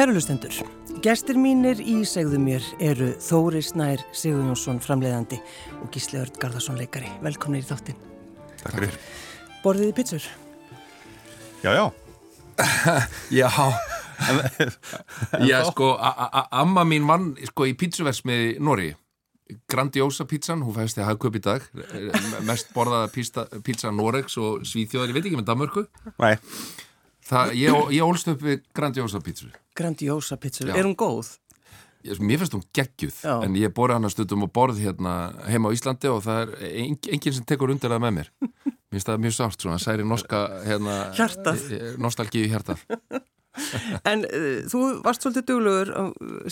Kærulustendur, gestir mínir í segðu mér eru Þóri Snær Sigur Jónsson framleiðandi og Gísli Örd Garðarsson leikari. Velkomnir í þáttinn. Takk fyrir. Borðiði pizzur? Já, já. já, já, sko, amma mín vann sko í pizzuversmiði Nóri. Grandiosa pizzan, hún fæst í hagköp í dag. Mest borðaða pizza Noregs og Svíþjóðar, ég veit ekki með Danmörku. Nei. Það, ég, ég ólst upp við Grandiosa pítsur Grandiosa pítsur, er hún góð? Ég, mér finnst hún geggjuð Já. en ég bori hana stundum og borð hérna heima á Íslandi og það er enginn sem tekur undir það með mér Mér finnst það mjög sátt svona, særi norska hérna, Hjartað e, e, Nostalgíu hjartað En uh, þú varst svolítið duglugur á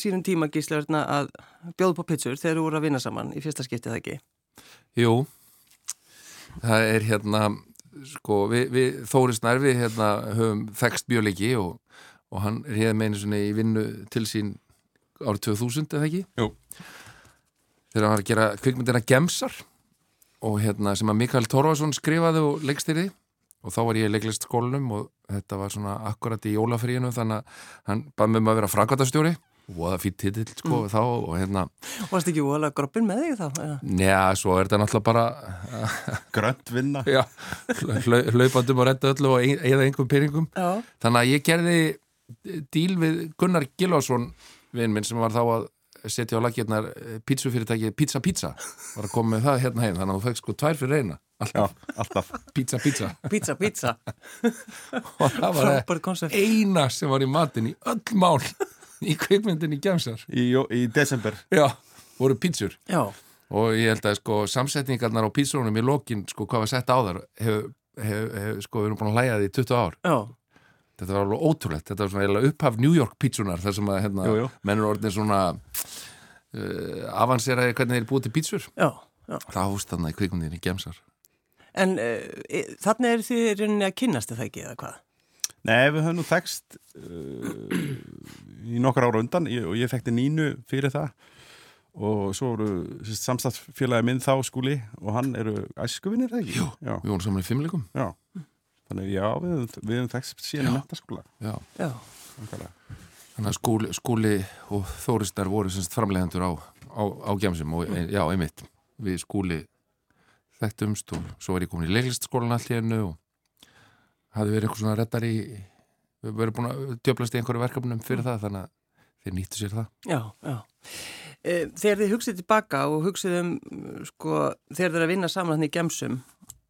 sínum tíma gíslegarna að bjóða på pítsur þegar þú voru að vinna saman í fyrsta skiptið, það ekki? Jú, það er hérna sko, við, við Þóris Nærfi hérna, höfum þekst mjög leiki og, og hann hérna með einu svona í vinnu til sín árið 2000 eða ekki Jú. þegar hann var að gera kvikmyndina Gemsar og hérna sem að Mikael Torvarsson skrifaði og leikstýrði og þá var ég í leiklist skólunum og þetta var svona akkurat í jólafríinu þannig að hann bæði með mig að vera frakvartastjóri og það fyrir titill sko mm. þá og hérna og varst ekki óalega groppin með þig þá? Njá, svo er þetta náttúrulega bara grönt vinna já, hlaupandum og redda öllu og eða einhverjum pyringum já. þannig að ég gerði díl við Gunnar Gilvarsson vinn minn sem var þá að setja á lakirnar pizzufyrirtæki Pizza Pizza. Var að koma með það hérna heim þannig að þú fegst sko tvær fyrir reyna alltaf, já, alltaf. Pizza Pizza. Pizza Pizza. Og það var eina sem var í matin í öll mál í kveikmyndinni Gjamsar í, í desember. Já, voru pítsur já. og ég held að sko samsetningarnar á pítsunum í lokin sko hvað var sett á þar hefur hef, hef, sko við erum búin að hlæja því í 20 ár. Já. Þetta var alveg ótrúlegt. Þetta var svona upphaf New York pítsunar þar sem að hérna, mennur orðin svona uh, avanseraði hvernig þeir búið til pítsur. Það húst þarna í kveikmyndinni Gjamsar En uh, þannig er því rauninni að kynast þetta ekki eða hvað? Nei, við höfum nú þekst uh, í nokkar ára undan. Ég, og ég fekti nínu fyrir það. Og svo voru samstagsfélagi minn þá skúli og hann eru æskuvinir, eða ekki? Jú, já. við vorum saman í fimmleikum Já, þannig já, við, við höfum þekst síðan í mentaskóla Já, já. Þannig að skúli, skúli og þóristar voru semst framlegendur á, á, á gemsum og mm. já, einmitt. Við skúli þekktumst og svo var ég komin í leiklistskólan allt í ennu og hafi verið eitthvað svona reddar í við verðum búin að djöblast í einhverju verkefnum fyrir það þannig að þeir nýttu sér það. Já, já. E, Þegar þið hugsið tilbaka og hugsið um sko, þegar þið er að vinna saman hann í gemsum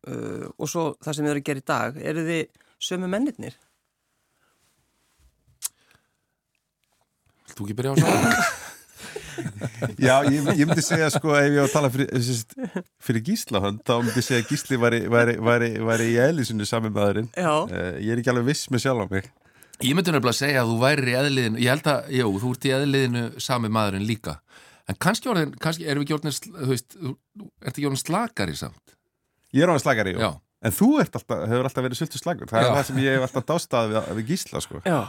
uh, og svo það sem þið eru að gera í dag eru þið sömu mennirnir? Þú ekki byrja á það? Já, ég, ég myndi segja sko ef ég á að tala fyrir, fyrir Gísla þá myndi ég segja að Gísli væri, væri, væri, væri í eðlisinu sami maðurinn. Uh, ég er ekki alveg viss með sjálf á mig. Ég myndi nefnilega að segja að þú væri í eðliðinu ég held að, jú, þú ert í eðliðinu sami maðurinn líka. En kannski, orðin, kannski erum við ekki orðin þú veist, ert ekki orðin slakari samt Ég er orðin slakari, jú Já. en þú alltaf, hefur alltaf verið svolítið slagur það Já. er það sem ég hef alltaf dástað við, við Gísla sko. Já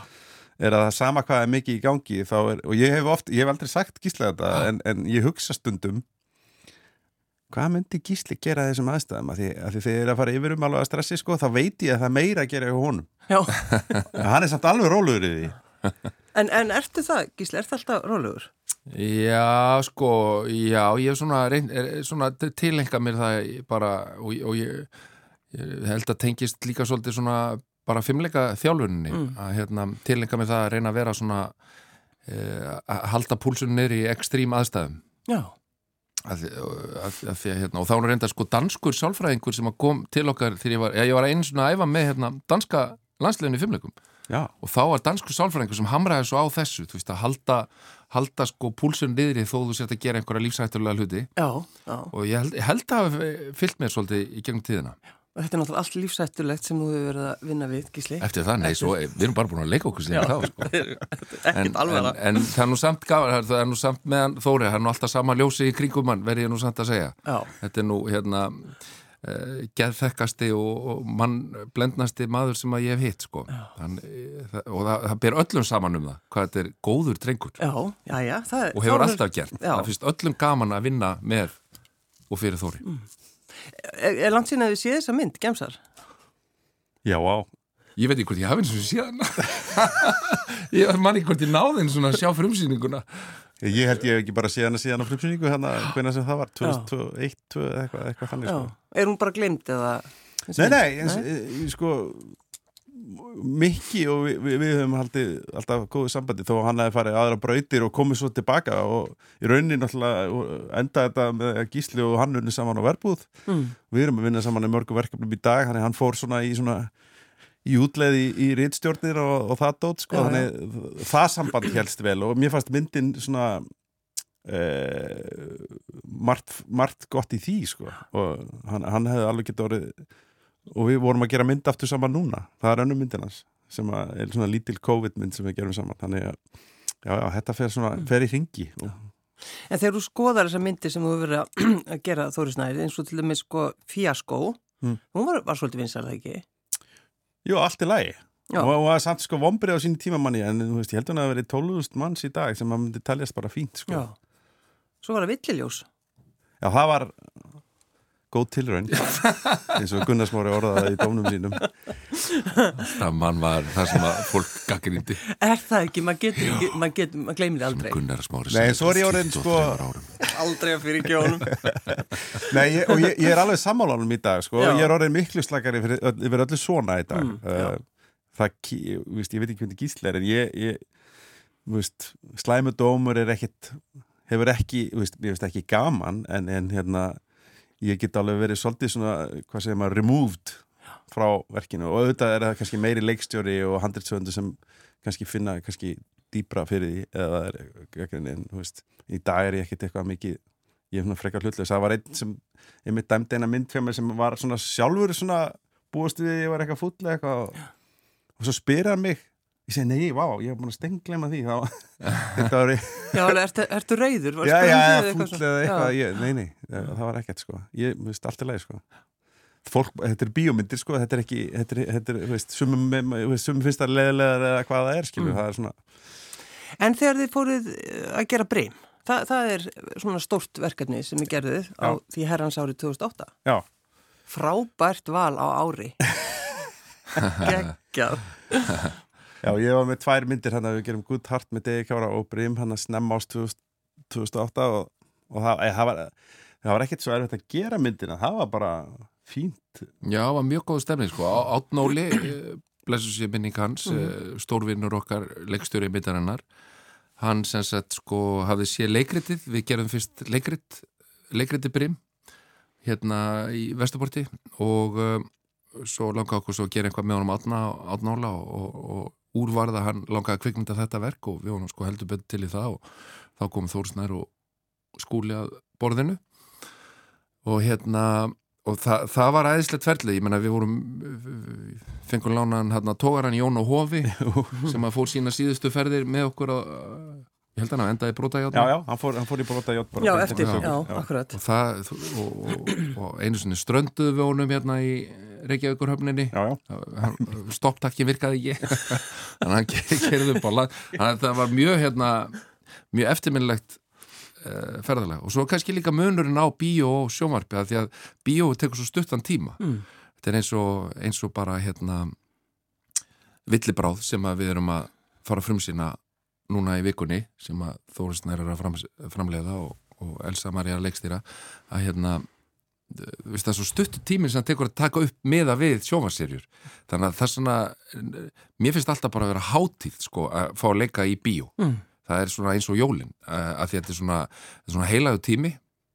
er að það sama hvað er mikið í gangi er, og ég hef, oft, ég hef aldrei sagt gíslega þetta en, en ég hugsa stundum hvað myndi gísli gera þessum aðstæðum að því, að því þegar það fara yfir um alveg að stressi sko, þá veit ég að það meira að gera hjá honum hann er samt alveg róluður í því En, en ertu það, Gísli, ertu alltaf róluður? Já, sko já, ég hef svona, svona tilenga mér það bara og, og ég, ég held að tengist líka svolítið svona bara fimmleika þjálfuninni mm. að hérna, tilengja mig það að reyna að vera svona e, að halda púlsunni neyri í ekstrím aðstæðum Já að, að, að, hérna, og þá er reynda sko danskur sálfræðingur sem kom til okkar þegar ég var, já, ég var einu svona að æfa með hérna, danska landsleginu í fimmleikum já. og þá var danskur sálfræðingur sem hamraði svo á þessu, þú veist að halda halda sko púlsunni niðri þó þú sért að gera einhverja lífsættulega hluti já, já. og ég held, ég held að hafa fyllt mér svolítið í gegnum tíðina og þetta er náttúrulega allt lífsættulegt sem þú hefur verið að vinna við, Gísli Eftir það, nei, svo, við erum bara búin að leika okkur síðan þá sko. en, en, en það er nú samt gafan það er nú samt meðan Þóri, það er nú alltaf sama ljósi í kringum hann, verði ég nú samt að segja Já. þetta er nú, hérna uh, geðþekkasti og, og mann blendnasti maður sem að ég hef hitt sko. Þann, það, og það, það ber öllum saman um það, hvað þetta er góður drengur Já, já, já það, og hefur alltaf gert, já. það finnst öllum gaman að vinna með og fyrir Þóri mm. Er, er langt síðan að þið séð þessa mynd, Gemsar? Já, á. ég veit ekki hvort ég hafi eins og síðan ég man ekki hvort ég náði eins og að sjá frumsýninguna Ég held ég ekki bara séð hana síðan á frumsýningu hérna, hvernig sem það var, 2001 2, eitthvað, eitthvað þannig sko. Er hún bara glemt eða? Nei, nei, eins, nei? sko Mikki og við, við, við höfum haldið alltaf góðu sambandi þó að hann hefði farið aðra brautir og komið svo tilbaka og í rauninni náttúrulega enda þetta með að Gísli og hann unni saman á verbúð Mm. við erum að vinna saman í mörgum verkefnum í dag að hann fór svona í svona í útleið í, rittstjórnir og, og það dót sko, Já, þannig það samband helst vel og mér fannst myndin svona eh, margt, margt gott í því sko og hann, hann hefði alveg getið orðið og við vorum að gera mynd aftur saman núna það er önnum myndin hans sem að, er svona lítil COVID mynd sem við gerum saman þannig að já, já, þetta fer, svona, fer í ringi og, En þegar þú skoðar þessa myndir sem þú hefur verið að, gera Þóri Snæri, eins og til dæmis sko Fíaskó, Mm. hún var, var svolítið vinsarða ekki? Jú, allt er lægi Já. og það var samt sko vombrið á sín tímamanni en þú veist, ég held að það að verið 12.000 manns í dag sem að myndi taljast bara fínt sko. Já. Svo var það villiljós. Já, það var góð tilraun eins og Gunnarsmári orðaði í dómnum sínum það mann var það sem að fólk gaggrindi Er það ekki? Maður getur ekki, maður getur, maður gleymir aldrei. Gunnar Smári Nei, segir svo er ég orðinn, 23 sko-. Aldrei að fyrir gjónum. Nei, ég, og ég, ég er alveg sammálanum í dag sko. Já. ég er orðin miklu slakari yfir, yfir öllu svona í dag Mm, uh, það, ki- ég, veist, ég veit ekki hvernig gísli er en ég, ég veist, slæmudómur er ekkit hefur ekki, veist, ég veist ekki gaman en, en hérna ég get alveg verið svolítið svona, hvað segir maður removed frá verkinu. Og auðvitað er það kannski meiri leikstjóri og handritsöfundu sem kannski finna kannski dýbra fyrir því eða er en þú veist, í dag er ég ekkit eitthvað mikið ég er svona frekar hlutlega, það var einn sem ég mitt dæmdi eina mynd fyrir mig sem var svona sjálfur svona búast við ég var eitthvað fúll eitthvað og, og svo spyrir hann mig ég segi nei, vá, ég hef búin að stenglema því þá, þetta var Já, alveg, ertu, ertu reyður? Já, já, eða eitthvað, ég, nei, nei, það var ekkert sko, ég, mér veist, allt í lagi sko fólk, þetta er bíómyndir sko þetta er ekki, þetta er, þetta er, þú veist sumum, sumum finnst það leðilegar eða hvað það er, skilur, Mm. það er svona En þegar þið fóruð eh, að gera breym, það, það er svona stórt verkefni sem þið gerðuð á Já. því herrans árið 2008. já, Frábært val á ári. Geggjað. Já, ég var með tvær myndir hann að við gerum Good Heart með Degi Kjára og Brim hann að snemma ást 2000 2008 og, og það, e, það, var, var ekkert svo erfitt að gera myndina, það var bara fínt. Já, það var mjög góð stemning sko. Á- Átnóli, eh, blessu sér minning hans, mm. stórvinnur okkar leikstjóri myndarinnar, hann sem sagt sko hafði séð leikritið, við gerum fyrst leikrit, leikritið Brim hérna í Vesturporti og uh, svo langaði okkur svo að gera eitthvað með honum átnála og, og úrvarða hann langaði að kvikmynda þetta verk og við honum sko heldur betur til í það og þá kom Þórsnær og skúli að borðinu. Og hérna og það, það var æðislegt ferli, ég menna við vorum fengum lánaðan hérna tógaran Jón og Hofi sem að fór sína síðustu ferðir með okkur að, ég held að hann endaði brota Já, já, hann fór, hann fór í brota ját bara. Já, eftir, eftir já, sögu. akkurat. og það og, og, og einu sinni strönduðu við honum hérna í Reykjavíkurhöfninni Já, já, stopptakkin virkaði ekki þannig að hann kerði upp á land þannig að það var mjög hérna mjög eftirminnlegt uh, ferðalega og svo kannski líka munurinn á bíó og sjómarpi að því að bíó tekur svo stuttan tíma Mm. þetta er eins og, eins og bara hérna villibráð sem að við erum að fara að frumsýna núna í vikunni sem að Þórisnær er að fram, framleiða og, og Elsa Maria leikstýra að hérna veist það er svo stuttu tíminn sem það tekur að taka upp meða við sjómaserjur þannig að það er svona mér finnst alltaf bara að vera hátíð sko að fá að leika í bíó Mm. það er svona eins og jólin að þetta er svona, svona heilaðu tími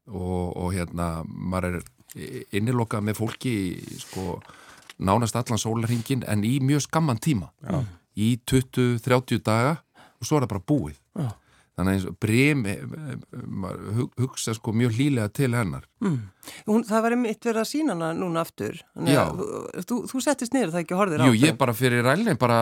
og, og hérna maður er innilokað með fólki sko nánast allan sólarhingin en í mjög skamman tíma Já. í 20-30 daga og svo er það bara búið Já. þannig að eins og brem hug- hugsa sko mjög hlýlega til hennar Mm. Hún, það var einmitt verið að sína hana núna aftur. Þannig Já. að Þú, þú settist niður það ekki horfðir á Jú, ég bara fyrir rælni, bara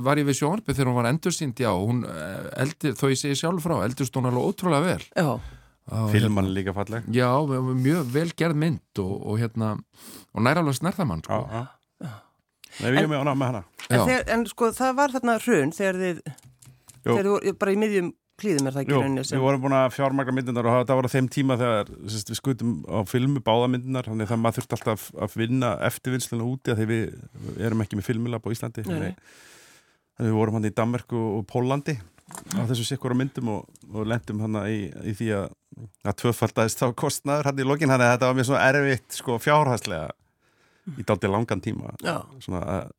var ég við sjónarpið þegar hún var endursýnd, já, hún eh, eldir, þó ég segi sjálf frá, eldurst hún alveg ótrúlega vel. Já, filman er líka falleg. Já, mjög vel gerð mynd og, og hérna, og næra alveg snerðamann, Já, sko. já. Nei, við erum með hana með hana. en, Já, þegar, en sko það var þarna hrun þegar þið. Þegar voru bara í miðjum klíðum er það ekki Jú, rauninni við sem vorum búin að fjármagna myndinar og það var á þeim tíma þegar sérst, við skutum á filmu báða myndinar þannig að maður þurfti alltaf að vinna eftirvinnsluna úti að því við erum ekki með filmilab á Íslandi þannig við vorum hann í Danmarku og Pólandi á þessu sikkur á myndum og, og lendum hann í, í því að að tvöfaldæðist á kostnaður hann í lokin hann að þetta var mér svona erfitt sko fjárhæslega í daldi langan tíma svona að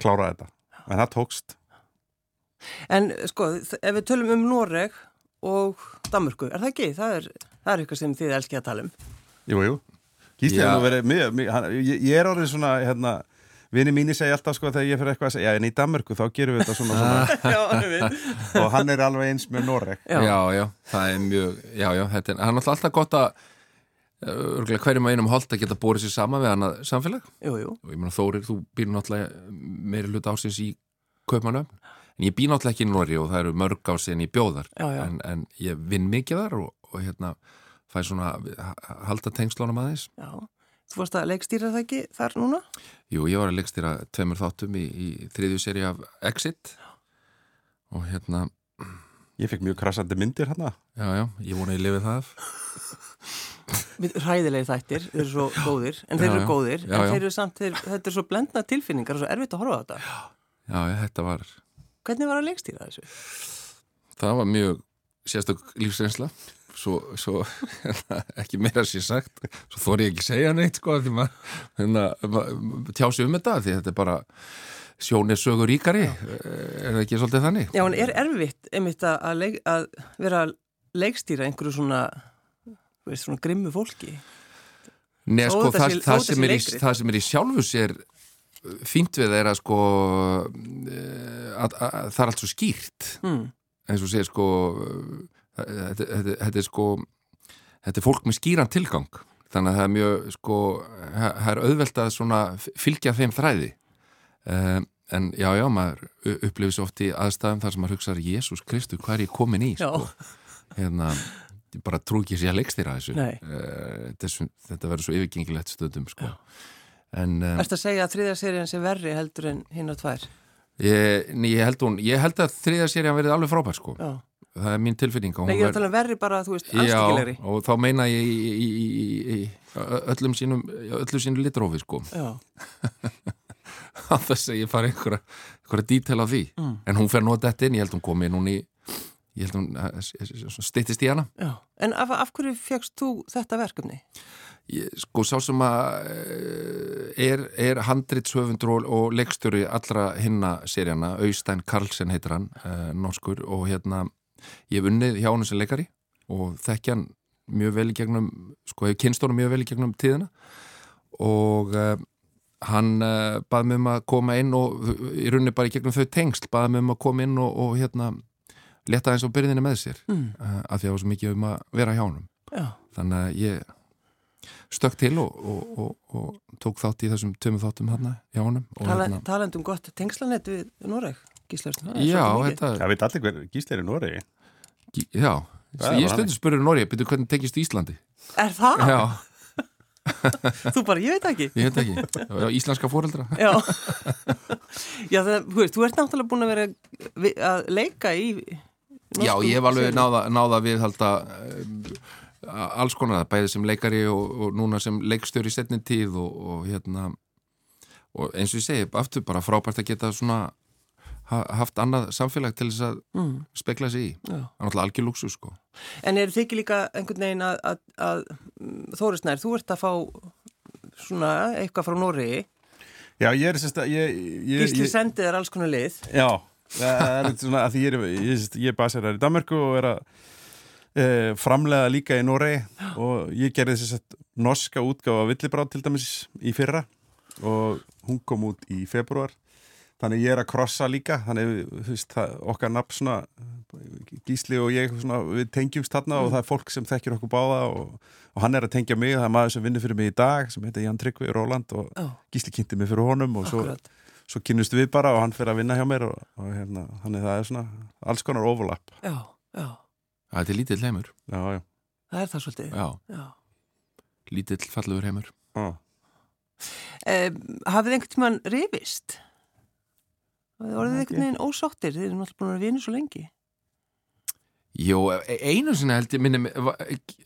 klára þetta. En það tókst En sko, ef við tölum um Noreg og Danmörku, er það ekki? Það er, það er eitthvað sem þið elski að tala um. Jú, jú. Gísli hefur nú verið mjög, mjög hann, ég, ég er orðið svona, hérna, vini mínir segja alltaf sko þegar ég fyrir eitthvað að segja, já en í Danmörku þá gerum við þetta svona, svona og hann er alveg eins með Noreg. Já. já, já, það er mjög já, já, þetta er, hann er alltaf gott að örgulega hverjum að einum holt að geta bórið sér sama við annað samfélag Jú, jú. og ég meina Þórir, þú býr náttúrulega meiri hluta ásins í Kaupmannöfn en ég býr náttúrulega ekki í Nóri og það eru mörg ás en ég bjóðar Já, já. En, en ég vinn mikið þar og, og hérna fæ svona ha- halda tengslunum aðeins Já. Þú varst að leikstýra það ekki þar núna? Jú, ég var að leikstýra tveimur þáttum í, í þriðju seri af Exit og hérna Ég fekk mjög krassandi myndir hérna. já, já, ég vona ég lifið það Hræðilegi þættir, þeir eru svo góðir, en þeir Já, eru já. góðir, Já, en já. þeir eru samt, þeir, þetta er svo blendna tilfinningar og svo erfitt að horfa á þetta. Já, já, þetta var Hvernig var að leikstýra þessu? það var mjög sérstök lífsreynsla svo, svo ekki meira sér sagt svo þóri ég ekki segja neitt sko því maður hérna, ma- tjási um þetta því þetta er bara sjón er sögur ríkari er það ekki svolítið þannig? Já, en er erfitt einmitt að, leik, að vera að leikstýra einhverju svona, svona grimmu fólki? Nei, sko, það, það, þetta sem er í, það sem er í sjálfu sér fínt við er að sko eh, að, að, að það er allt svo skýrt. Hmm. eins og segir sko þetta, þetta, er sko þetta er fólk með skýran tilgang. Þannig að það er mjög sko það er auðvelt að svona fylgja þeim þræði. Um, en já já maður u- upplifir svo oft í aðstæðum þar sem maður hugsaður Jésús Kristu hvað er ég komin í? Sko. Hérna bara trú ekki sér að leikstýra þessu. Uh, þetta, þetta verður svo yfirgengilegt stundum sko en um, Erstu að segja að þriðja serían sé verri heldur en hinn á tvær? ég, nei, ég, held hún, ég held að þriða serían verið alveg frábær sko Já. það er mín tilfinning og Nei, ég er að tala um verri bara, þú veist, anstíkilegri. Já, og þá meina ég í, í, í, í, í öllum sínum öllum sínum litrófi sko Já. á þess að ég fari einhverja, einhverja dítel á því Mm. en hún fer nota þetta inn, ég held hún komi hún í ég held hún eh, styttist í hana Já. En af, af hverju fegst þú þetta verkefni? ég, sko sá sem að eh, er, er handritshöfundur og, og leikstjóri allra hinna seríana, Austein Karlsen heitir hann, uh, norskur og hérna, ég hef unnið hjá hann sem leikari og þekkja hann mjög vel í gegnum, sko hefur kynst honum mjög vel í gegnum tíðina og uh, hann uh, baði mig um að koma inn og í rauninni bara í gegnum þau tengsl baði mig um að koma inn og, og hérna leta eins og byrðinni með sér Mm. uh, af því að það var svo mikið um að vera hjá Já. þannig að ég stökk til og, og, og, og tók þátt í þessum tömu þáttum hérna hjá honum og Tala, hérna, Talandi um gott tengslanett við Noreg, þetta Það veit allir hver Gísli er í Noregi. já, Það ég stundur spurður Norge, byrju hvernig tekist Íslandi? Er það? já, Þú bara, ég veit ekki. ég veit ekki. Já, íslenska fóreldra Já. Já, það, þú veist, þú ert náttúrulega búin að vera að leika í já, ég hef alveg náða, náða við halda um, alls konar, bæði sem leikari og, og núna sem leikstjóri í setni tíð og, og hérna og eins og ég segi, aftur bara frábært að geta svona ha, haft annað samfélag til þess að Mm, spekla sig í. Já. það er náttúrulega algjör luxu sko. En er þið ekki líka einhvern veginn að, að, að Þórisnær, þú ert að fá svona eitthvað frá Noregi? Já, ég er sérst að ég, ég, Gísli sendið er alls konar lið. Já, það er eitthvað svona að því ég er, ég, er baserar í Danmarku og er að e, framlega líka í Noregi og ég gerði sérst norska útgáfa villibráð til dæmis í fyrra og hún kom út í februar þannig ég er að krossa líka þannig veist, það, okkar nafn svona Gísli og ég svona, við tengjumst þarna og það er fólk sem þekkir okkur báða og, og hann er að tengja mig, það er maður sem vinnur fyrir mig í dag sem heitir Jan Tryggvi Róland og Já, Gísli kynnti mig fyrir honum og svo, svo kynnust við bara og hann fyrir að vinna hjá mér og, og hérna, þannig það er svona alls konar overlap. Já, já, það er lítill heimur já, já, það er það svolítið já, Já. lítill fallegur heimur já. Eh, hafið einhvern tímann rifist? Hafið orðið Ekki. einhvern veginn ósáttir? Þið erum alltaf búin að vera vinir svo lengi Jó, e- einu sinni held ég minni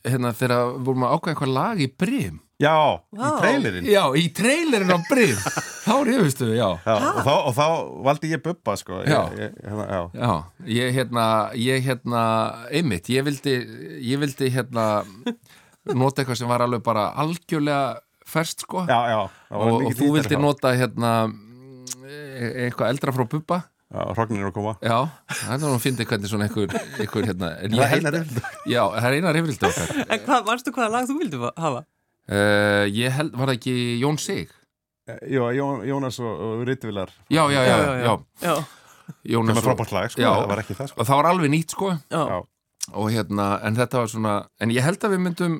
hérna þegar vorum að ákvæða eitthvað lag í Brim. Já, í Vá. trailerinn. Já, í trailerin á Brim. Þá rifistu, já. Já, og, þá, og þá valdi ég Bubba sko. Já. ég, ég, hérna, já. Já, ég hérna, ég hérna, einmitt, ég vildi, ég vildi hérna nota eitthvað sem var alveg bara algjörlega ferst sko. Já, já og, og þú vildi nota hérna e- eitthvað eldra frá Bubba Já, hrognir að koma. Já, það er nú að finna hvernig svona einhver, einhver hérna Það er held eina að, já, það er eina rifrildi okkar. En hvað, varstu hvaða lag þú vildi hafa? uh, Ég held, var það ekki Jón Sig? Já, Jón, Jónas og, og Ritvilar Já, já, já, já, já. Já, Það Jónas var frábært lag sko, Já. það var ekki það sko. Það var alveg nýtt sko. Já. og hérna, en þetta var svona en ég held að við myndum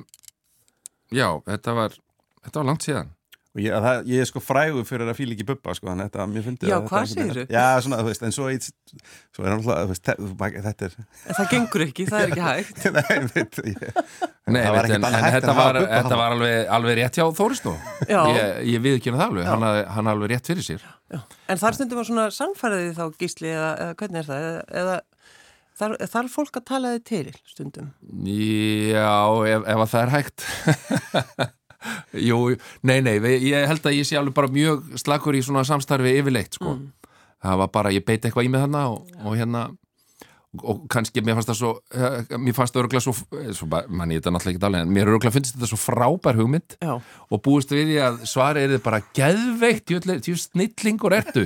já, þetta var þetta var langt síðan Og ég, það, ég er sko frægur fyrir að fíla ekki Bubba sko, þannig að þetta, mér fyndi Já, að þetta hvað veginn- segirðu? Já, svona, þú veist, en svo, svo er hann alltaf, þú veist, þetta er en það gengur ekki, það er ekki hægt Nei, veit, ég, Nei, Það var veit, en, en hægt þetta en hafa var, Bubba þetta var alveg, alveg rétt hjá Þóristó Já. ég, ég við ekki það alveg, hann hann alveg rétt fyrir sér En þar stundum var svona sannfæriði þá gísli eða, eða hvernig er það? Eða, eða þar, þarf fólk að tala þið til stundum? Já, ef, ef að það er hægt Jú, nei, nei, ég held að ég sé alveg bara mjög slakur í svona samstarfi yfirleitt, sko. Það var bara, ég beiti eitthvað í mig þarna og, og hérna, og, kannski mér fannst það svo, eh, mér fannst það örgulega svo, eh, svo manni, þetta er náttúrulega ekki dálega, en mér örgulega finnst þetta svo frábær hugmynd Já, og búist við því að svari er þið bara geðveikt, jú snillingur ertu,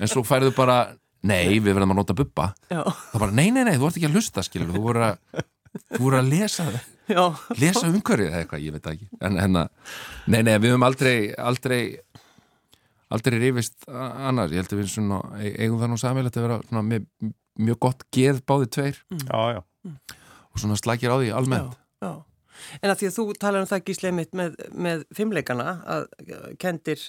en svo færðu bara, nei, við verðum að nota já, Það bara, nei, nei, nei, þú ert ekki að hlusta, skilur, þú voru að, þú voru að lesa það já, lesa umhverfið eða eitthvað, ég veit ekki. En hérna, nei, nei, við höfum aldrei aldrei aldrei rifist annars, ég held að við svona, e- eigum það nú samilegt að vera svona, með mjög gott geð báði tveir. Já, já. Og svona slagir á því almennt. Já, já. En að því að þú talar um það gísli mitt með, með fimmleikana að kendir,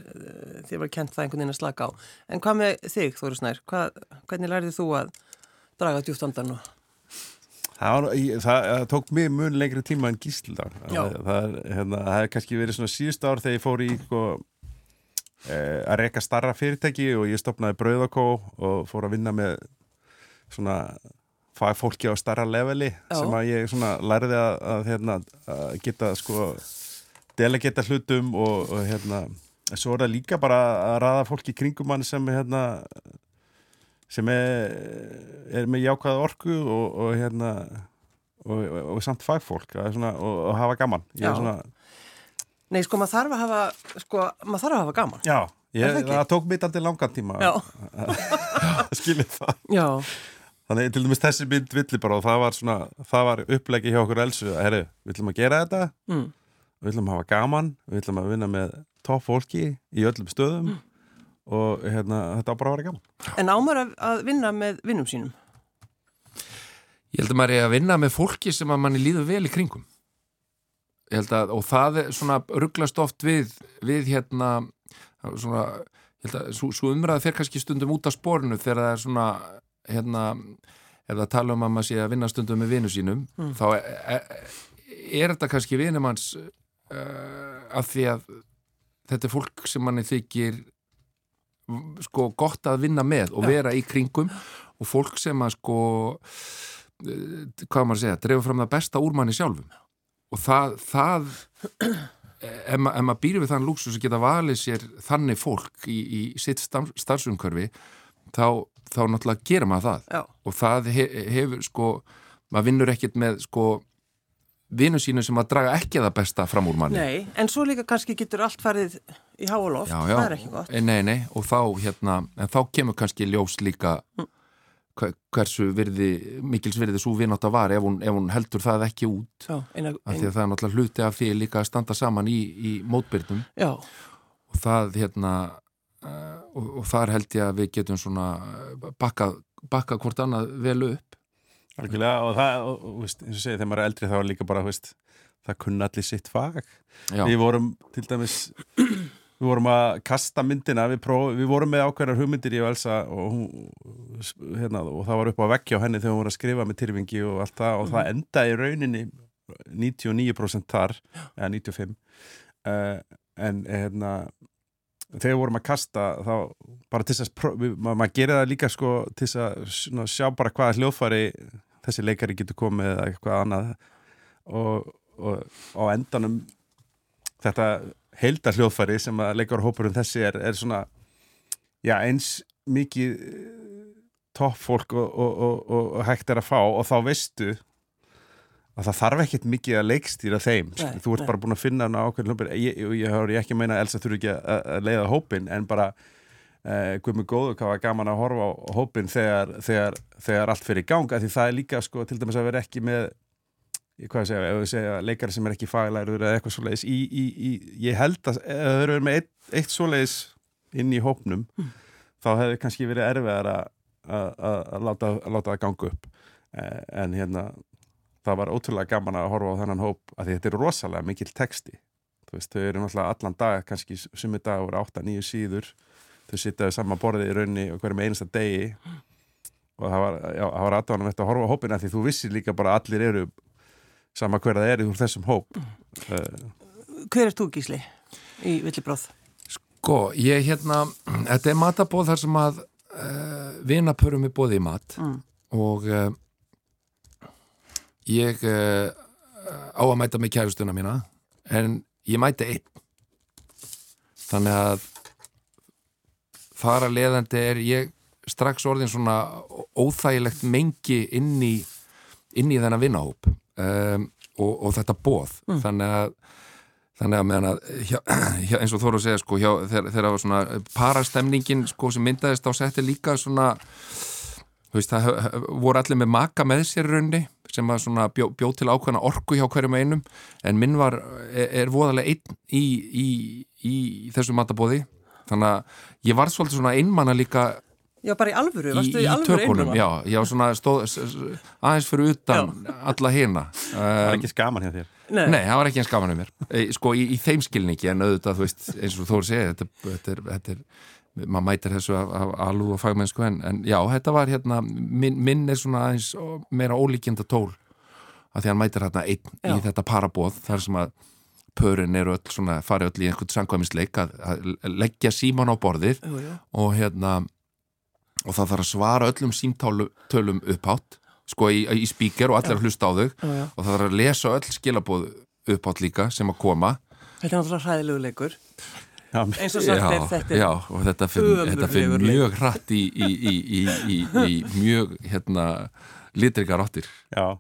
þér var kent það einhvern veginn að slaka á. En hvað með þig, Þóri Snær? Hvað, hvernig lærið þú að draga djúft andan og... Það, það, það tók mig mun lengri tíma en gísla það, það, hérna, það hefði kannski verið svona síðust ár þegar ég fór í sko, eh, að reyka starra fyrirtæki og ég stopnaði brauðakó og fór að vinna með svona fagfólki á starra leveli Já. sem að ég svona lærði að, að, hérna, að geta sko delegeta hlutum og, og hérna svo er það líka bara að raða fólki kringum mann sem hérna sem er, er með jákvæða orku og, og hérna og, og, og samt fagfólk. Svona, og, hafa gaman. Svona, Nei, sko, maður þarf að hafa, sko, maður þarf að hafa gaman. já, ég, það það, tók mitt aldrei langan tíma Já, skilið það. Já, þannig til dæmis þessi mynd villi bara og það var svona, það var upplegi hjá okkur elsu að herru, við ætlum að gera þetta. Mm. við ætlum að hafa gaman, við ætlum að vinna með topp fólki í öllum stöðum. Mm. Og hérna, þetta á bara að vera gaman. En ámar að, vinna með vinnum sínum. Ég held að maður er að vinna með fólki sem að manni líður vel í kringum. Ég held að, og það er svona rugglast oft við, við hérna svona, ég held að svo, svo umræða fer kannski stundum út af spórinu þegar það er svona hérna, ef það tala um að maður sé að vinna stundum með vinnu sínum, þá er, er, er þetta kannski vinum hans uh, af því að þetta er fólk sem manni þykir sko gott að vinna með og vera í kringum og fólk sem að sko eh, hvað maður að segja, drefa fram það besta úr manni sjálfum. Og það, það ef, ma maður býr við þann lúksus að geta valið sér þannig fólk í, í sitt starfsumkörfi þá, þá náttúrulega gera maður það. Já, og það he hefur sko maður vinnur ekkert með sko vinnu sínu sem að draga ekki það besta fram úr manni. Nei, en svo líka kannski getur allt farið í háaloft, það er ekki gott. Eh, Nei, nei, og þá hérna, en þá kemur kannski ljós líka hver- hversu virði, mikils virði svo vinátt að var ef hún, ef hún heldur það ekki út. Já, eina, af því að það er náttúrulega hluti af því líka að standa saman í, í mótbyrnum já, og það hérna uh, og, og þar held ég að við getum svona bakkað bakka hvort annað vel upp. Algjörlega, og það, og, og, veist, eins og segið, þegar maður er eldri þá er líka bara, veist, það kunna allir sitt fag. Já, Við vorum, til dæmis, við vorum að kasta myndina, við, próf, við vorum með ákveðnar hugmyndir í Elsa og, hún, hérna, og það var upp á vekki á henni þegar hún var að skrifa með tyrfingi og allt það og það endaði í rauninni 99% þar, eða 95, uh, en hérna, þegar við vorum að kasta þá bara til þess að ma maður gerir það líka sko til þess að sjá bara hvaða hljóðfæri þessi leikari getur komið eða eitthvað annað. Og, og á endanum þetta heilda hljóðfæri sem að leikarhópurinn þessi er, er svona já, eins mikið topp fólk og, og, og hægt er að fá og þá veistu að það þarf ekkert mikið að leikstýra þeim sko. Nei, þú ert nei. bara búin að finna hana ákveðin hljópir ég, ég, ég, ég ekki meina að Elsa þurfi ekki að, að leiða hópin en bara uh, guðmur góðu hvað var gaman að horfa á hópin þegar, þegar, þegar allt fyrir í gang af því það er líka sko til dæmis að vera ekki með hvað að segja, ef við segja leikari sem er ekki faglæður eða eitthvað svoleiðis í, í, í, ég held að ef þau eru með eitt, eitt svoleiðis inn í hópnum þá hefði kannski verið erfiðar að, láta, að láta það ganga upp. Eh, en hérna það var ótrúlega gaman að horfa á þennan hóp að þetta er rosalega mikil texti. Þú veist, þau eru náttúrulega allan dag kannski sumi dag voru 8-9 síður. Þau sitjaðu saman borðið í raunni og hverjum einasta degi. Og það var, já, það var aðdáðanum eftir að horfa á hópina því þú vissir líka bara allir eru sama hver það er úr þessum hóp Hver er þú gísli í villibráð? Sko, ég hérna, þetta er matabóð þar sem að uh, vinapörum er bóðið í mat Mm. og uh, ég uh, á að mæta með kærustuna mína en ég mæti einn þannig að þar að leiðandi er ég strax orðin svona óþægilegt mengi inn í, inn í þennan vinnahóp um, og, og þetta bóð þannig að Þannig að meðan að, hjá, hjá, eins og Þóru segja, sko, hjá, þegar, það var svona parastemningin, sko, sem myndaðist á setti líka svona, veist, það voru allir með maka með sér raunni, sem var svona bjó, bjóð til ákveðna orku hjá hverjum einum, en minn var, er, er voðalega einn í, í, í, þessu matabóði, þannig að ég var svolítið svona einmanna líka Já, bara í alvöru, í, varstu í í alvöru tökunum, einmana? já, ég var svona stóð, aðeins fyrir utan alla hina. það er Um, ekki skaman hjá þér Nei, Nei, það var ekki eins gaman um mér e, sko í, í þeim skilningi en auðvitað þú veist, eins og Þóri segja þetta, þetta, er, þetta er maður mætir þessu af, af alú og fagmennsku en, en já, þetta var hérna minn, minn er svona aðeins meira ólíkjenda tól að því hann mætir hérna einn Já. í þetta parabóð þar sem að pörin eru öll svona, fari öll í einhvern sangvæmisleik að, að leggja síman á borðið jú, jú. og hérna og það þarf að svara öllum símtölum upphátt sko í, í spíker og allir að hlusta á þau. Já, já. og það þarf að lesa öll skilabóð uppátt líka sem að koma. Þetta er náttúrulega hræðilegu leikur. Já, eins og sagt er þetta já, og þetta fyrir þetta fer ömurlegur mjög hratt í, í, í, í, í, í mjög hérna litrikar áttir. Já,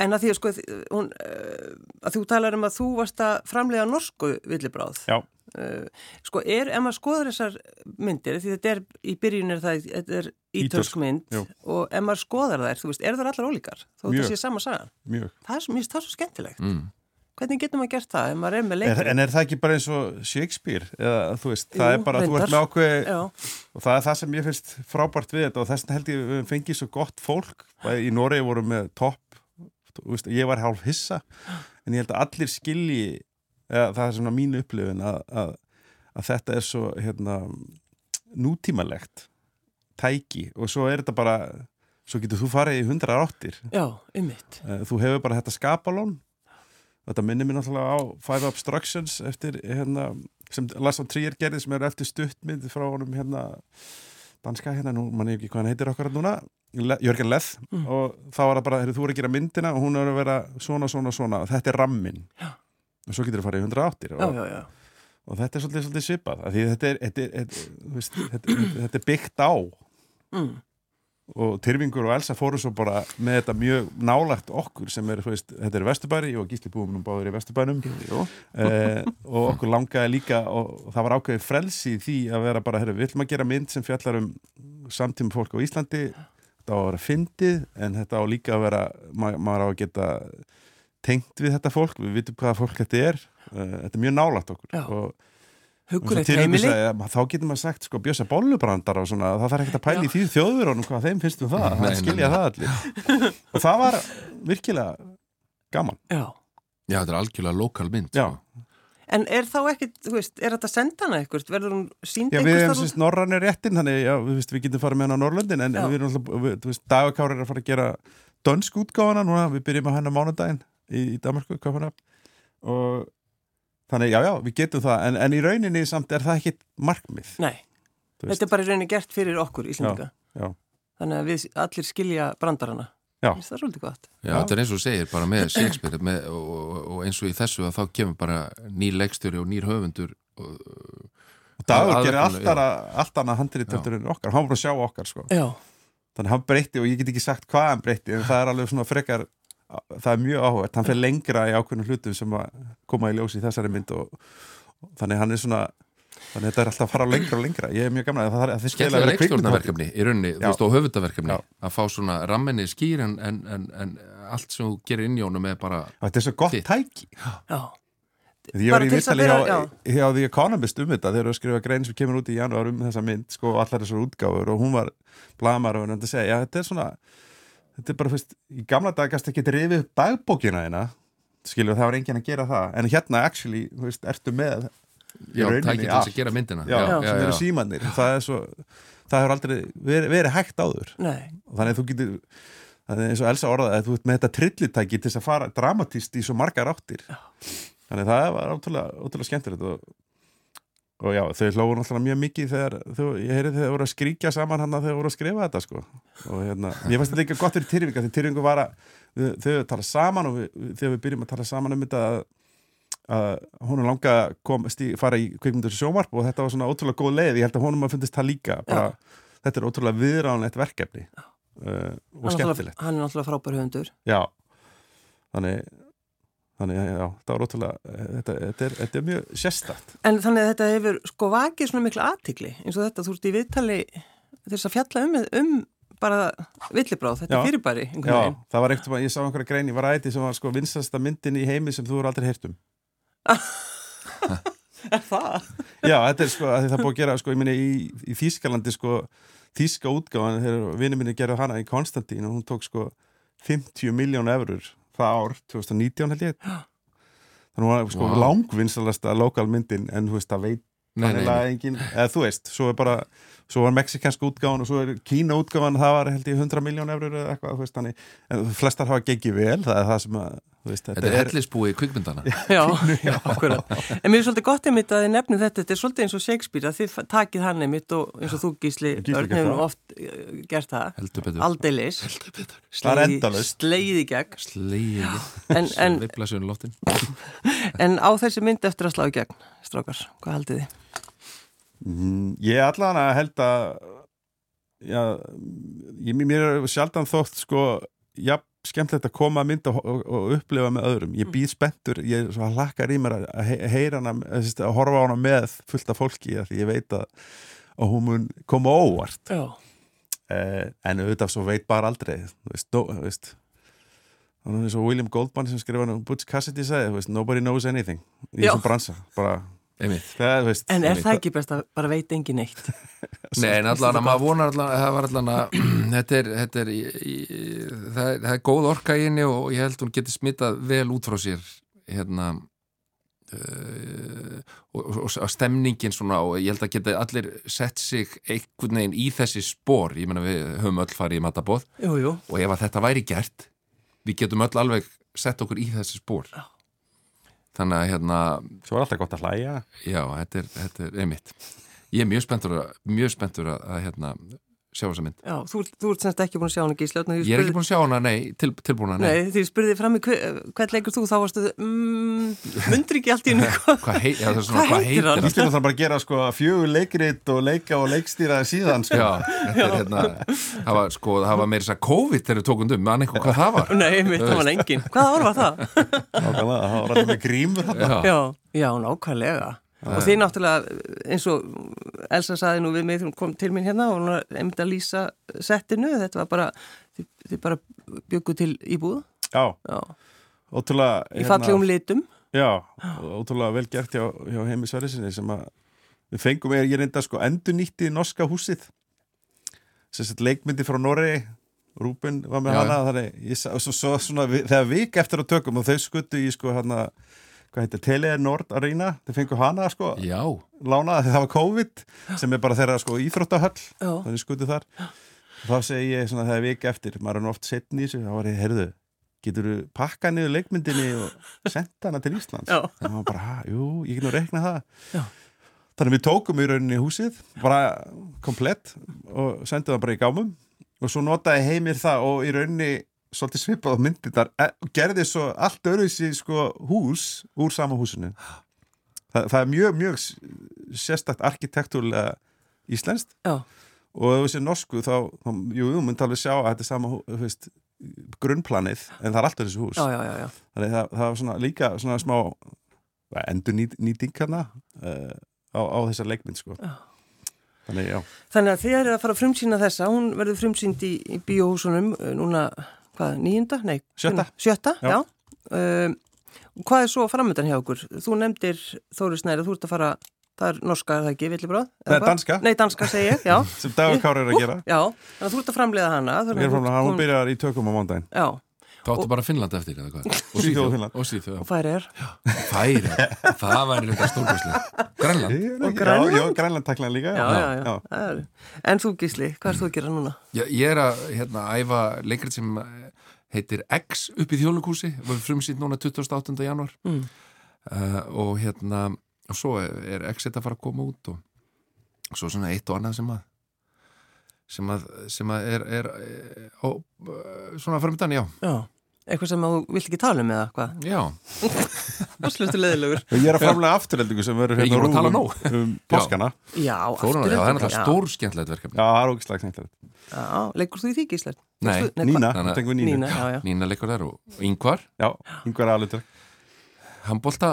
En að því að sko, hún, uh, að þú talar um að þú varst að framlega norsku villibráð. já, sko, er, ef maður skoðar þessar myndir, því þetta er, í byrjun er það, þetta er Ítölsk, mynd og ef maður skoðar þær, þú veist, er það allar ólíkar? Þó þetta sé sama sagan. mjög Það er, svo- mér finnst það svo skemmtilegt. mm. Hvernig getur maður gert það ef maður er með er, leikur? en er það ekki bara eins og Shakespeare eða þú veist, það Jú, er bara þú ert reyndar. með ákveð og það er það sem ég finnst frábært við þetta og þess vegna held ég að við fengið svo gott fólk Bæði í Noregi vorum með topp þú veist, ég var hálf hissa en ég held að allir skilji eða, það er svona mín upplifin að, að, að þetta er svo hérna, nútímalegt tæki og svo er þetta bara svo getur þú farið í hundra áttir já. Eh, þú hefur bara þetta skapalón þetta minnir mér náttúrulega á Five Obstructions eftir hérna sem Lars von Trier gerði sem er eftir stuttmynd frá honum hérna danska hérna, nú mann ég ekki hvað hann heitir okkar núna, Le Jörgen Leth Mm. og þá var það bara, þú er að gera myndina og hún er að vera svona, svona, svona og þetta er rammin Já. Og svo getur þú farið í 180 Já, og, já, já. og þetta er svolítið, svolítið svipað þetta er, þetta er, þetta, veist, þetta, er byggt á Mm. og Tyrfingur og Elsa fóru svo bara með þetta mjög nálagt okkur sem er, veist, þetta er Vesturbæri og Gísli búum nú báður í Vesturbænum eh, og okkur langaði líka og, það var ákveðið frelsi í því að vera bara, herru, við ætlum að gera mynd sem fjallar um samtíma fólk á Íslandi þetta á að vera fyndið en þetta á líka að vera, ma maður á að geta tengt við þetta fólk við vitum hvaða fólk þetta er eh, þetta er mjög nálagt okkur og Og sagði, þá getur maður sagt sko bjösa bollubrandar og svona, það þarf ekkert að pæla í því þjóðurunum hvað þeim finnst um það, það skilja nei. það allir og það var virkilega gaman Já. Já, þetta er algjörlega lokal mynd Já. sko. En er þá ekkit, þú veist, er þetta sendana eitthvað? Verður hún sínd Já, við hefum staðar sérst norranir réttin þannig já, við, veist, við getum farið með hann á Norrlöndin en Já. við erum alltaf, við, þú veist, Dagakári er að fara að gera dönsk útgáfana núna, við byrjum að hennar mánudaginn í, í Danmarku, og þannig, já, já, við getum það en, en í rauninni samt er það ekkit markmið. Nei, þetta er bara í rauninni gert fyrir okkur, Íslandika. Þannig að við allir skilja brandarana. Já. Það er svolítið gott. Já, þetta er eins og segir bara með Shakespeare með, og, og, eins og í þessu að þá kemur bara nýr leikstjóri og nýr höfundur og, og Dagur Að- gerir allt annað- allt annað handrítöldur en okkar, hann var bara að sjá okkar sko. Já, þannig hann breytti og ég get ekki sagt hvað hann breytti en það er alveg svona frekar það er mjög áhugað, hann fer lengra í ákveðnum hlutum sem að koma í ljós í þessari mynd og, og þannig hann er svona þannig þetta er alltaf að fara lengra og lengra. Ég er mjög gamla að það er að skemmtilega leikstjórnaverkefni í rauninni, þú veist, og höfundaverkefni að fá svona ramminni skýr en, en, en, en allt sem þú gerir inn í honum er bara þetta er svo gott Þitt. tæki. Já, Ég var í viðtali hjá, vera- hjá The Economist um þetta þegar við skrifa grein sem kemur út í janúar um þessa mynd sko allar þessar útgáfur og hún var blamar og hann að segja, já þetta er svona þetta er bara fyrst, í gamla dag gæst ekki rifið upp dagbókina hérna skilur það var enginn að gera það. En hérna actually, þú veist, ertu með já, rauninni tækið til þess að gera myndina. Já, Já. sem eru símannir það er svo, það hefur aldrei verið, verið hægt áður. Nei. Og þannig að þú getur það er eins og Elsa orðaði að þú ert með þetta trillitæki til þess að fara dramatist í svo margar áttir. Þannig að það var ótrúlega, ótrúlega skemmtilegt og, og já, þau hlóðu náttúrulega mjög mikið þegar þau, ég heyri þegar þau voru að skríkja saman hann að þau voru að skrifa þetta sko. Og hérna, ég fannst þetta ekki gott fyrir Tyrfinga því Tyrfingu var að þau höfðu talað saman og við, þegar við byrjum að tala saman um þetta að, að er langa kom, stí, fara í kvikmyndur sjómarp og þetta var svona ótrúlega góð leið, ég held að honum að fundist það líka bara, þetta er ótrúlega viðránlegt verkefni uh, og skemmtilegt. Hann er náttúrulega frábær höfundur. Já, þannig þannig, já, það var ótrúlega þetta, þetta, er, þetta er mjög sérstakt En þannig að þetta hefur sko vakið svona mikla aðtikli eins og þetta, þú ert í viðtali þess að fjalla um, um bara villibráð, þetta Já. fyrirbæri já, veginn. það var veginn, ég sá einhverja grein í Varæti sem var sko vinsasta myndin í heimi sem þú eru aldrei heyrt um Er það? já, þetta er sko, að það búið að gera sko, ég minni í, í Þýskalandi sko Þýska útgáðan, þegar vinni minni gerðu hana í Konstantín og hún tók sko 50 miljón eurur það ár 2019 held ég þannig að hún var sko Vá. wow. langvinstalasta lokal myndin en þú veist, það veit Þannig nei. engin, eða þú veist, svo er bara svo var mexikansk útgáfan og svo er kína útgáfan það var held ég 100 miljón eurur eða eitthvað, þú veist, þannig, en flestar hafa gengið vel, það er það sem að þú veist, Þetta er hellisbúi kvikmyndana Já, já, akkurat. En mér er svolítið gott einmitt að þið nefnum þetta, þetta er svolítið eins og Shakespeare að þið takið hann einmitt og eins og þú gísli, hefur oft uh, gert það, aldeilis, endalaust. slegið í gegn, en, en, um en á þessi mynd eftir að slá í gegn, strákar, hvað haldið þið? Mm, Ég allan að held að já, ég, mér er sjaldan þótt sko, já, skemmtilegt að koma að mynda og, og, og upplifa með öðrum. Ég býð spenntur, ég er svo hlakkar í mér að, að he- heyra hana, að, að horfa á hana með fullt af fólki, því ég veit að og hún mun koma óvart. Já, eh, en auðvitað svo veit bara aldrei þú veist, no, þú veist þannig eins og William Goldman sem skrifa um Butch Cassidy sagði, þú veist, nobody knows anything í þessum bransa, bara Einmitt það, veist, en er það ekki best að bara veit engin neitt? Nei, en allan að maður vonar allan það var allan að þetta er, þetta er í, í, það, er- það er góð orka í henni og ég held hún geti smitað vel út frá sér hérna uh, og, og, og stemningin svona og ég held að geti allir sett sig einhvern veginn í þessi spór ég meina við höfum öll farið í matabóð Jú, jú, og ef að þetta væri gert við getum öll alveg sett okkur í þessi spór Já. Þannig að hérna svo er alltaf gott að hlæja Já, þetta er, þetta er einmitt. Ég er mjög spenntur að, mjög spenntur að, að hérna, sjá þessa mynd. já, þú, þú ert semst ekki búin að sjá hana og Ég er ekki búin að sjá hana, nei, til, tilbúna, nei. Nei, því ég spurði fram í hver, hvern leikur þú, þá varstu, mm, mundur ekki allt í hennu hvað Hvað, hei, er svona, hvað heitir hann? Íslanda þarf bara að gera sko fjögur leikrit og leika og leikstýra síðan sko. Já, þetta er hérna, það var sko, það var meira þess að COVID þegar við tókum um, mann eitthvað hvað það var. Nei, mitt, það var engin. Hvaða ár var það? Nákvæmlega, það var alltaf með grímur þarna. Já, Já, já, nákvæmlega. Og þið náttúrulega, eins og Elsa saði nú við mig þegar hún kom til mín hérna og hún var einmitt að lýsa settinu, þetta var bara, þið, þið bara byggu til íbúð, Já, já, ótrúlega í fallegum litum. Já, ótrúlega vel gert hjá, hjá heimi Sverrisinni sem að við fengum, ég er reynda sko endur nýtti norska húsið. Sem sett leikmyndi frá Noregi Rúben var með Já. hana þannig, ég, svo, svo svona, við, þegar vik eftir að tökum og þau skuttu í sko hana hvað heitir, Tele Nord Arena þau fengu hana sko, já, lánaða þegar það var COVID sem er bara þeirra sko íþróttahöll þannig skuttu þar. Þá segi ég svona þegar vik eftir maður er nú oft setn í þessu, þá var ég, heyrðu getur þú pakka niður leikmyndinni og senda hana til Íslands? Já, og maður bara, ha, jú, ég get nú reikna það. Já. þannig að við tókum í rauninni húsið bara komplett og sendum það bara í gámum. Og svo notaði heimir það og í rauninni svolítið svipað á myndirnar e, gerði svo allt öruðsi sko hús úr sama húsinu. Þa, það er mjög, mjög sérstakt arkitektúrlega íslenskt. Já, og ef þú sé norsku þá, þá jú, þú myndi alveg sjá að þetta er sama veist, grunnplanið en það er alltaf þessi hús. Já, já, þannig það, það var svona líka svona smá endur nýting hana uh, á, á þessar leikmynd sko. Þannig Þannig að þið eru að fara að frumsýna þessa, hún verður frumsýnd í, í bíóhúsunum uh, núna, hvað, nýjunda? Nei, Sjötta. Sjötta, Já. já. Um, hvað er svo framöndan hjá okkur? Þú nefndir Þóri Snæri, þú ert að fara, það er norska, er það ekki, villibráð? Nei, danska. Nei, danska segi ég, já. sem Dagur Kári er að gera Já, þannig að þú ert að framleiða hana. Við erum framlega, hún byrjar í tökum á mándaginn Já, Þá áttu bara Finnland eftir eða hvað? Og Svíþjóð og Finnland. Og Svíþjóð, og færi er. Færi, það væri þetta stórkvæslega Grænland Og Grænland? Já, já Grænland taklan líka Já, já, já. Er- En þú Gísli, hvað er þú að gera núna? Ég, ég er að hérna, æfa leikrið sem heitir X upp í þjóðlugúsi var frumsýtt núna 28. januar Mm. uh, og hérna og svo er, X þetta að fara að koma út og svo svona eitt og annað sem að sem að, sem að er, er, er á, uh, svona framöndan, já Já, eitthvað sem þú vilt ekki tala um eða hvað? Já, Það slustu leðilegur. Og ég er að framlega afturheldingu sem verður Er hérna rúm um, um páskana. Já, já, það er náttúrulega stór skemmtilegt verkefni. Já, það er ógislag snættilegt Já, leikur þú í því Gísli? Nei, Nína, Þannig að- þú tengur við Nínu. Nína, já, já. Nína leikur þær og, yngvar Já, yngvar aðlutur handbólta,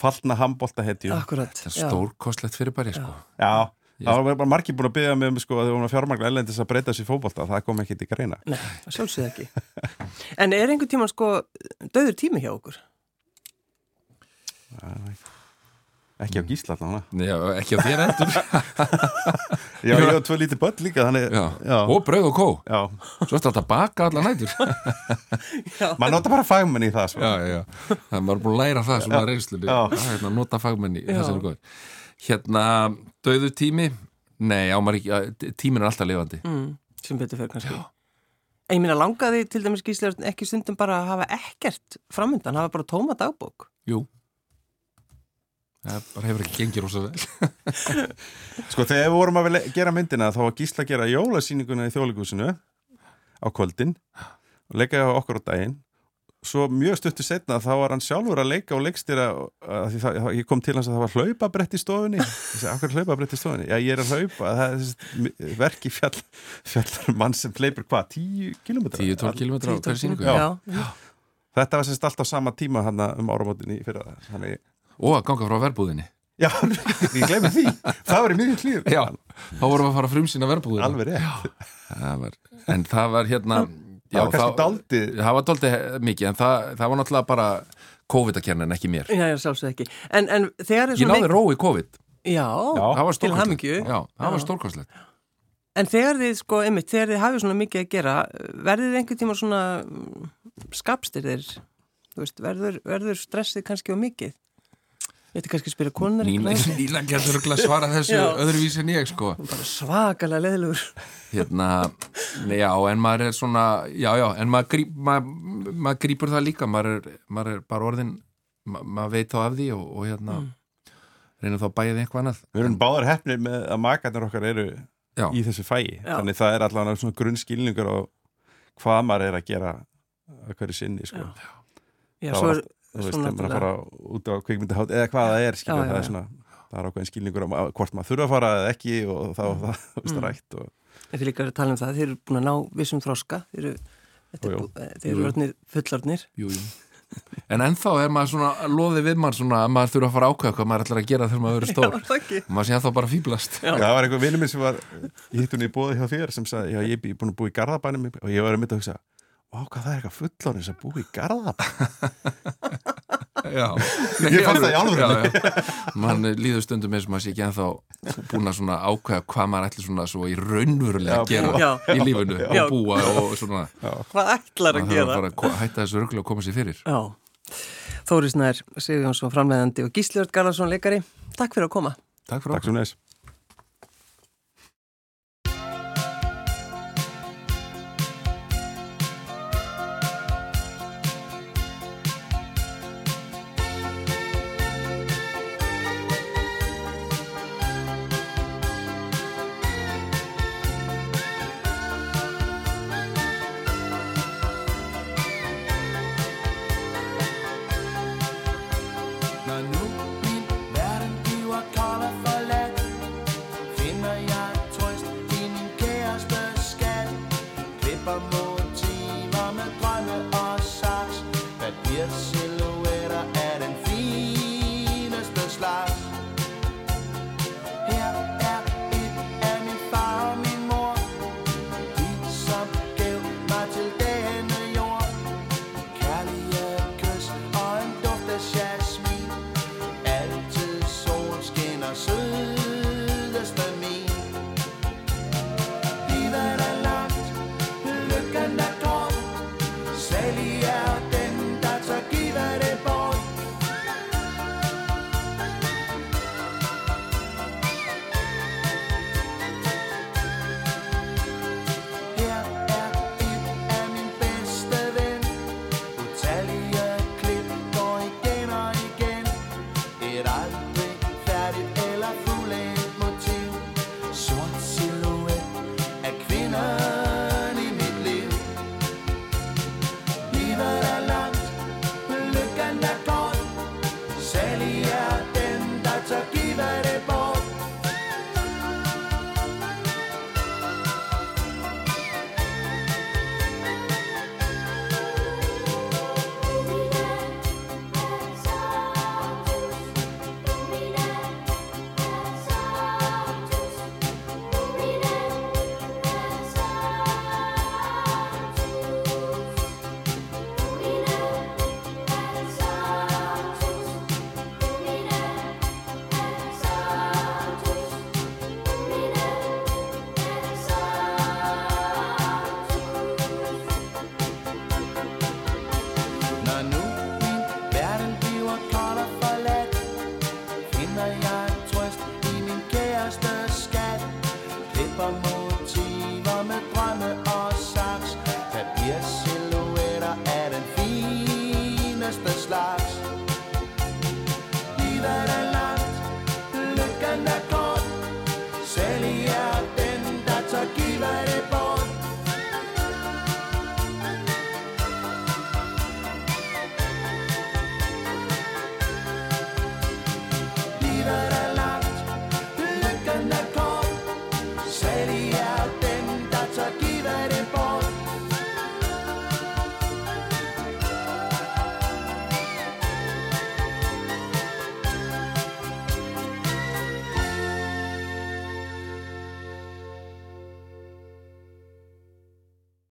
Fallna handbólta hetju Akkurat. þetta er stórkostlegt fyrir bara sko. Já, það var bara margir búin að byggja með sko, að þau voru að fjármagna ellendis að breyta sér fótbolta. Það kom ekki til greina. Nei, það sjálfsögð ekki. En er einhvern tíman sko döður tími hjá okkur? ekki á gísla allavega Nei, já, ekki á þér endur Já, ég var tvö lítið börn líka þannig, já. já, og brauð og kó. Já. svo ertu alltaf að baka alla nætur. Maður nota bara fagmenn í það svo. já, já, það er búin að læra það svona reynslunni, Já. að hérna, nota fagmenni það sem er góður hérna, döðu tími nei, á maður ekki, tíminn er alltaf lifandi Mm, sem betur fyrir kannski. En ég minna langaði til dæmis Gísli Örn, ekki stundum bara að hafa ekkert framöndan, hafa bara tóma dagbók. jú það bara hefur ekki gengið rosa vel Sko þegar við vorum að gera myndina þá var Gísla að gera jólasýninguna í þjóðleikúsinu á kvöldin og leika á okkur á daginn svo mjög stuttu setna þá var hann sjálfur að leika og leikstýra að því það, ég kom til hans að það var hlaupabrett í stofunni. Ég segi, akkur hlaupabrett í stofunni? Já, ég er að hlaupa. Það er þessi verki fjall fjallar mann sem hleypur hvað, 10 kilometra? 10-12 km á hverju síningu Já. Já, Þetta var sérst alltaf sama tíma hann um áramótinni fyrir það þannig, og að ganga frá verbúðinni. Já, ég glemir því. Það var í mjög klíð já, þá vorum við að fara að frumsýna verbúðina alveg rétt. Það var, en það var hérna það var kannski daldið það var daldið mikið, en það, það var náttúrulega bara COVID að kenna en ekki mér já, já sjálfsögð ekki. En, en er ég náði ró í COVID, Já, Já. það var til hamingju. já, það var Já. stórkostlegt En þegar þið, sko, einmitt, þegar þið hafið svona mikið að gera, verðið þið einhvern tíma svona mm, skapstyrðir, þú veist, verður, verður stressið kannski á mikið? Ég ætti kannski að spyrja konar Nína, Nína getur að svara þessu Já. öðruvísi en ég sko Bara svakalega leðilegur. hérna, já, en maður er svona já, já, en maður, gríp, maður, maður grípur það líka maður er, maður er bara orðin ma maður veit þá af því og, og hérna reynir þá að bæja því eitthvað annað Við erum báðar hefnir með að makarnir okkar eru já, í þessu fæi Já. þannig það er allavega svona grunnskilningur á hvað maður er að gera að hverju sinni sko. Já, Það svo er, þú veist, þegar maður fara út á kvikmyndahátt eða hvað það er, skilja, Já, já, það já. er svona það er ákveðin skilningur á hvort maður þurfa að fara eða ekki og þá Mm. það, þú veist, rætt og En þið líka er að tala um það, þið eru búin að ná vissum þroska, þið eru, þetta er Jú, jú. bú- eh, þið eru orðnir fullorðnir. jú, jú en ennþá er maður svona loðið við maður svona að maður þurfa að fara ákveða hvað maður ætlar að gera þegar maður verður stór ekki. og maður sé ennþá bara fýblast Já. það var einhver vinnur minn sem var ég hitt hún í bóði hjá þér sem sagði, já, ég er búin að búa í Garðabænum og ég var að mynda að hugsa hvað það er eitthvað fullorinn sem búi í Garðabænum já. Ég fann það í já, já. mann líður stundum eins og maður sé ekki ennþá búin að svona ákveða hvað maður ætlar svona svo í raunverulega Já, að gera búa. í lífinu Já. og búa og svona Hvað ætlar að gera? að að hætta þessu örgulega að koma sér fyrir Já. Þóri Snær, Sigurjónsson framleiðandi og Gísli Örd Garðarsson leikari. Takk fyrir að koma. Takk fyrir Takk svo